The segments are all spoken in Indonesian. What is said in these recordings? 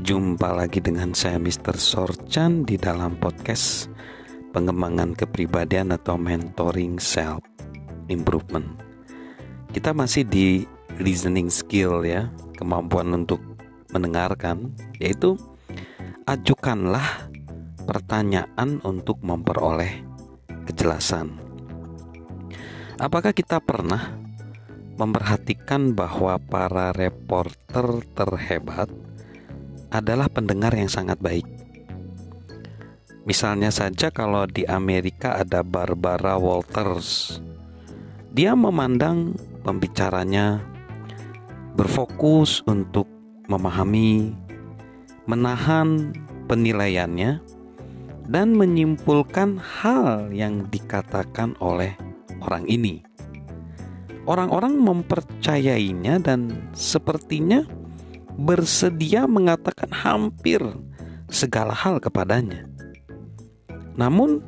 Jumpa lagi dengan saya Mr. Sorchan di dalam podcast pengembangan kepribadian atau mentoring self improvement. Kita masih di listening skill ya, kemampuan untuk mendengarkan yaitu ajukanlah pertanyaan untuk memperoleh kejelasan. Apakah kita pernah memperhatikan bahwa para reporter terhebat adalah pendengar yang sangat baik. Misalnya saja kalau di Amerika ada Barbara Walters. Dia memandang pembicaranya berfokus untuk memahami, menahan penilaiannya dan menyimpulkan hal yang dikatakan oleh orang ini. Orang-orang mempercayainya dan sepertinya bersedia mengatakan hampir segala hal kepadanya. Namun,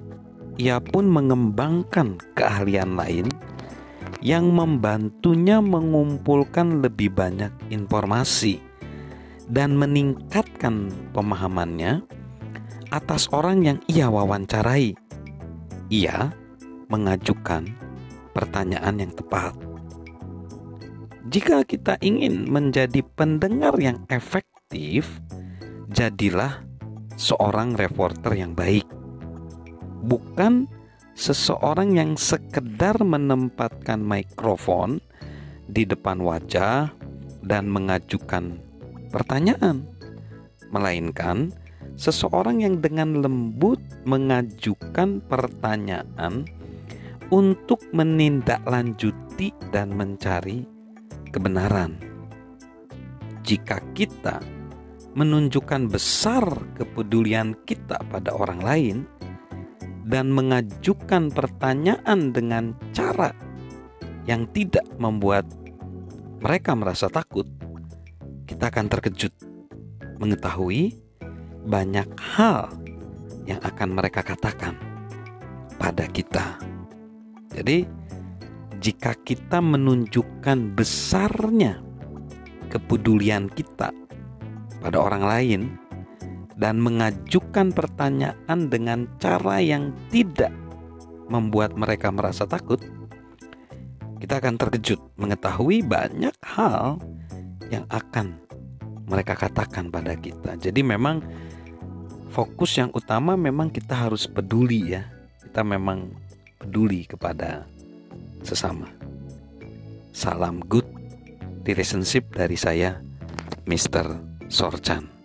ia pun mengembangkan keahlian lain yang membantunya mengumpulkan lebih banyak informasi dan meningkatkan pemahamannya atas orang yang ia wawancarai. Ia mengajukan pertanyaan yang tepat. Jika kita ingin menjadi pendengar yang efektif, jadilah seorang reporter yang baik, bukan seseorang yang sekedar menempatkan mikrofon di depan wajah dan mengajukan pertanyaan, melainkan seseorang yang dengan lembut mengajukan pertanyaan untuk menindaklanjuti dan mencari kebenaran. Jika kita menunjukkan besar kepedulian kita pada orang lain dan mengajukan pertanyaan dengan cara yang tidak membuat mereka merasa takut, kita akan terkejut mengetahui banyak hal yang akan mereka katakan pada kita. Jadi, jika kita menunjukkan besarnya kepedulian kita pada orang lain dan mengajukan pertanyaan dengan cara yang tidak membuat mereka merasa takut, kita akan terkejut mengetahui banyak hal yang akan mereka katakan pada kita. Jadi memang fokus yang utama memang kita harus peduli ya. Kita memang peduli kepada sesama. Salam good relationship dari saya, Mr. Sorchan.